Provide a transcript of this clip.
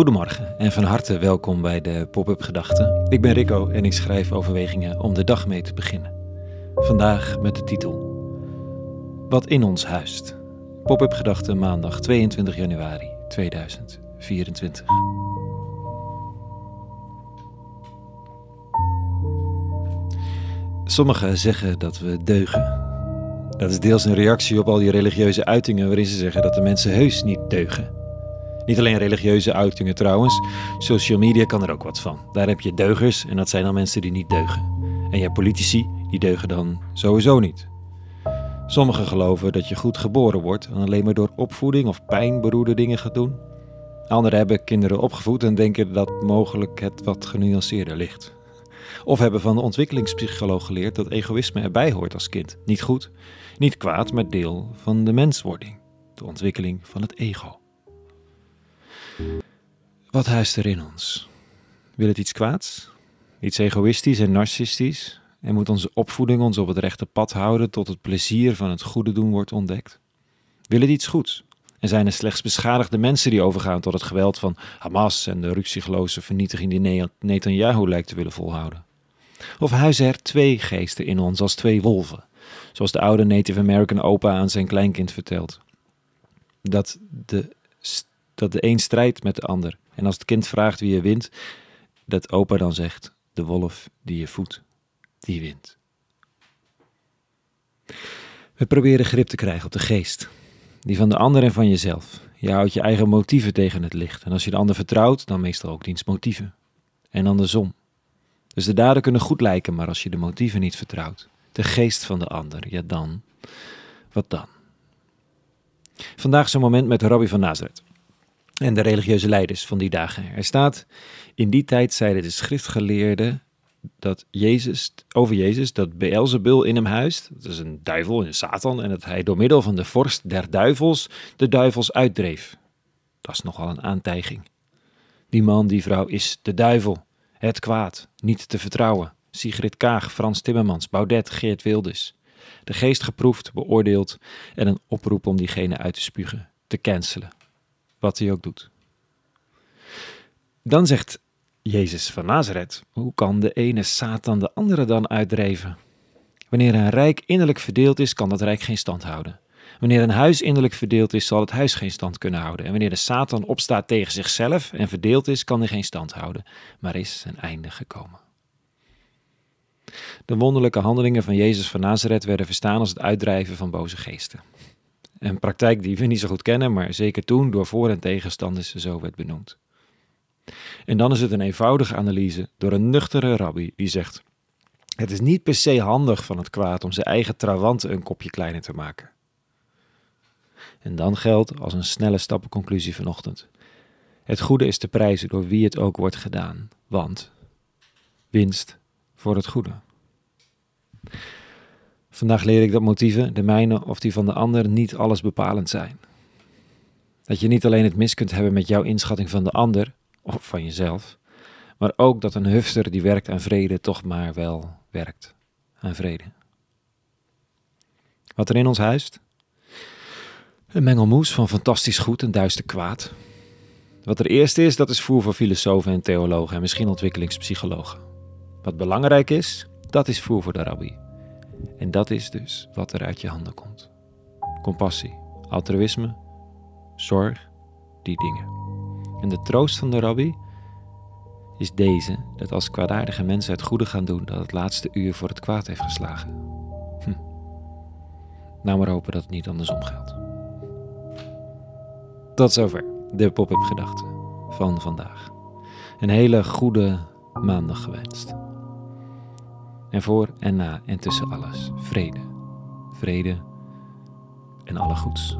Goedemorgen en van harte welkom bij de Pop-up Gedachten. Ik ben Rico en ik schrijf overwegingen om de dag mee te beginnen. Vandaag met de titel Wat in ons huist. Pop-up Gedachten maandag 22 januari 2024. Sommigen zeggen dat we deugen. Dat is deels een reactie op al die religieuze uitingen waarin ze zeggen dat de mensen heus niet deugen. Niet alleen religieuze uitingen trouwens, social media kan er ook wat van. Daar heb je deugers en dat zijn dan mensen die niet deugen. En je hebt politici, die deugen dan sowieso niet. Sommigen geloven dat je goed geboren wordt en alleen maar door opvoeding of pijn beroerde dingen gaat doen. Anderen hebben kinderen opgevoed en denken dat mogelijk het wat genuanceerder ligt. Of hebben van de ontwikkelingspsycholoog geleerd dat egoïsme erbij hoort als kind. Niet goed, niet kwaad, maar deel van de menswording. De ontwikkeling van het ego. Wat huist er in ons? Wil het iets kwaads? Iets egoïstisch en narcistisch? En moet onze opvoeding ons op het rechte pad houden tot het plezier van het goede doen wordt ontdekt? Wil het iets goeds? En zijn er slechts beschadigde mensen die overgaan tot het geweld van Hamas en de ruksigloze vernietiging die Netanyahu lijkt te willen volhouden? Of huizen er twee geesten in ons als twee wolven, zoals de oude Native American opa aan zijn kleinkind vertelt? Dat de dat de een strijdt met de ander. En als het kind vraagt wie je wint, dat opa dan zegt: de wolf die je voedt, die wint. We proberen grip te krijgen op de geest, die van de ander en van jezelf. Je houdt je eigen motieven tegen het licht. En als je de ander vertrouwt, dan meestal ook diens motieven. En andersom. Dus de daden kunnen goed lijken, maar als je de motieven niet vertrouwt, de geest van de ander, ja dan, wat dan? Vandaag een moment met Rabbi van Nazareth en de religieuze leiders van die dagen. Er staat, in die tijd zeiden de schriftgeleerden dat Jezus, over Jezus dat Beelzebul in hem huist, dat is een duivel, een Satan, en dat hij door middel van de vorst der duivels de duivels uitdreef. Dat is nogal een aantijging. Die man, die vrouw is de duivel, het kwaad, niet te vertrouwen. Sigrid Kaag, Frans Timmermans, Baudet, Geert Wilders. De geest geproefd, beoordeeld en een oproep om diegene uit te spugen, te cancelen wat hij ook doet. Dan zegt Jezus van Nazareth: Hoe kan de ene Satan de andere dan uitdrijven? Wanneer een rijk innerlijk verdeeld is, kan dat rijk geen stand houden. Wanneer een huis innerlijk verdeeld is, zal het huis geen stand kunnen houden. En wanneer de Satan opstaat tegen zichzelf en verdeeld is, kan hij geen stand houden, maar is zijn einde gekomen. De wonderlijke handelingen van Jezus van Nazareth werden verstaan als het uitdrijven van boze geesten. Een praktijk die we niet zo goed kennen, maar zeker toen door voor- en tegenstanders zo werd benoemd. En dan is het een eenvoudige analyse door een nuchtere rabbi die zegt: Het is niet per se handig van het kwaad om zijn eigen trawanten een kopje kleiner te maken. En dan geldt als een snelle stappenconclusie vanochtend: Het goede is te prijzen door wie het ook wordt gedaan, want winst voor het goede. Vandaag leer ik dat motieven, de mijne of die van de ander, niet alles bepalend zijn. Dat je niet alleen het mis kunt hebben met jouw inschatting van de ander, of van jezelf, maar ook dat een hufter die werkt aan vrede toch maar wel werkt aan vrede. Wat er in ons huist? Een mengelmoes van fantastisch goed en duister kwaad. Wat er eerst is, dat is voer voor filosofen en theologen en misschien ontwikkelingspsychologen. Wat belangrijk is, dat is voer voor de rabbi. En dat is dus wat er uit je handen komt. Compassie, altruïsme, zorg, die dingen. En de troost van de rabbi is deze, dat als kwaadaardige mensen het goede gaan doen, dat het laatste uur voor het kwaad heeft geslagen. Hm. Nou maar hopen dat het niet andersom geldt. Tot zover de pop-up gedachten van vandaag. Een hele goede maandag gewenst. En voor en na en tussen alles vrede, vrede en alle goeds.